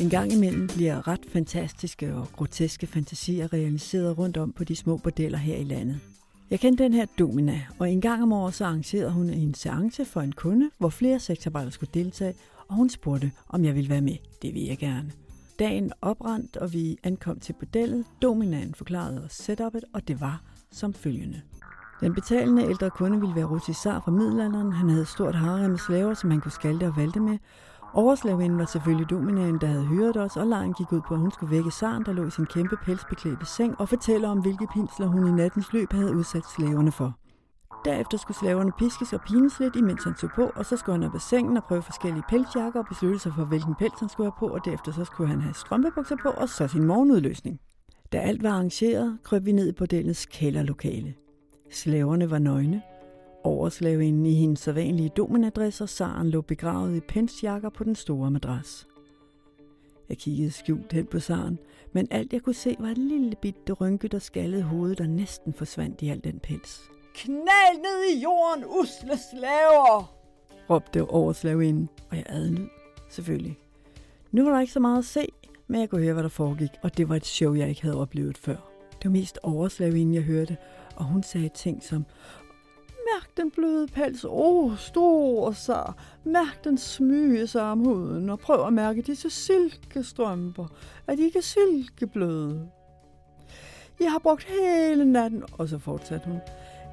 En gang imellem bliver ret fantastiske og groteske fantasier realiseret rundt om på de små bordeller her i landet. Jeg kendte den her Domina, og en gang om året så arrangerede hun en seance for en kunde, hvor flere sexarbejdere skulle deltage, og hun spurgte, om jeg ville være med. Det vil jeg gerne. Dagen oprandt, og vi ankom til bordellet. Dominaen forklarede os setupet, og det var som følgende. Den betalende ældre kunde ville være rotisar fra middelalderen. Han havde stort harem med slaver, som han kunne skalte og valte med. Overslavinden var selvfølgelig dominaen, der havde hørt os, og lejen gik ud på, at hun skulle vække saren, der lå i sin kæmpe pelsbeklædte seng, og fortælle om, hvilke pinsler hun i nattens løb havde udsat slaverne for. Derefter skulle slaverne piskes og pines lidt, imens han tog på, og så skulle han op af sengen og prøve forskellige pelsjakker og beslutte sig for, hvilken pels han skulle have på, og derefter så skulle han have strømpebukser på, og så sin morgenudløsning. Da alt var arrangeret, krøb vi ned i bordellets kælderlokale. Slaverne var nøgne. Overslavinden i hendes sædvanlige dominadress og Saren lå begravet i pensjakker på den store madras. Jeg kiggede skjult hen på Saren, men alt jeg kunne se var et lille bitte rynket og skaldet hoved, der næsten forsvandt i al den pels. Knald ned i jorden, usle slaver! råbte overslavinden, og jeg adlyd, selvfølgelig. Nu var der ikke så meget at se, men jeg kunne høre, hvad der foregik, og det var et show, jeg ikke havde oplevet før. Det var mest overslavinden, jeg hørte, og hun sagde ting som, Mærk den bløde pels, åh, oh, stor så. Mærk den smyge sig om huden, og prøv at mærke disse silkestrømper, at de ikke er silkebløde. Jeg har brugt hele natten, og så fortsatte hun.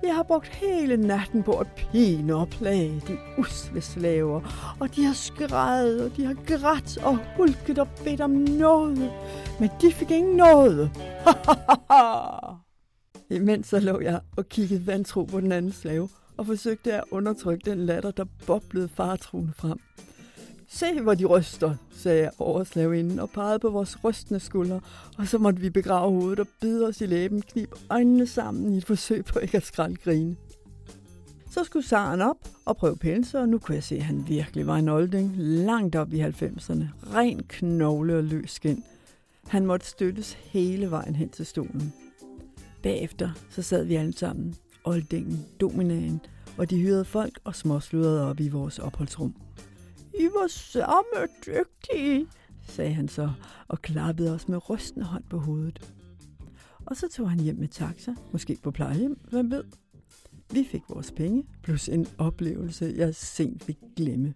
Jeg har brugt hele natten på at pine og plage de usle slaver, og de har skrevet, og de har grædt og hulket og bedt om noget, men de fik ingen noget. Imens så lå jeg og kiggede vantro på den anden slave, og forsøgte at undertrykke den latter, der boblede faretruende frem. Se, hvor de ryster, sagde jeg over slavinden og pegede på vores rystende skuldre, og så måtte vi begrave hovedet og bide os i læben, knib øjnene sammen i et forsøg på ikke at skralde grine. Så skulle Saren op og prøve pelse, og nu kunne jeg se, at han virkelig var en olding, langt op i 90'erne. Ren knogle og løs skin. Han måtte støttes hele vejen hen til stolen. Bagefter så sad vi alle sammen, oldingen, dominaen, og de hyrede folk og småsludrede op i vores opholdsrum. I var samme dygtige, sagde han så, og klappede os med rystende hånd på hovedet. Og så tog han hjem med taxa, måske på plejehjem, hvem ved. Vi fik vores penge, plus en oplevelse, jeg sent fik glemme.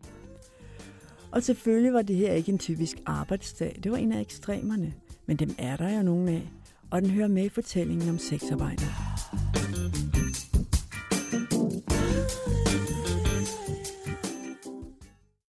Og selvfølgelig var det her ikke en typisk arbejdsdag, det var en af ekstremerne. Men dem er der jo nogen af, og den hører med i fortællingen om sexarbejde.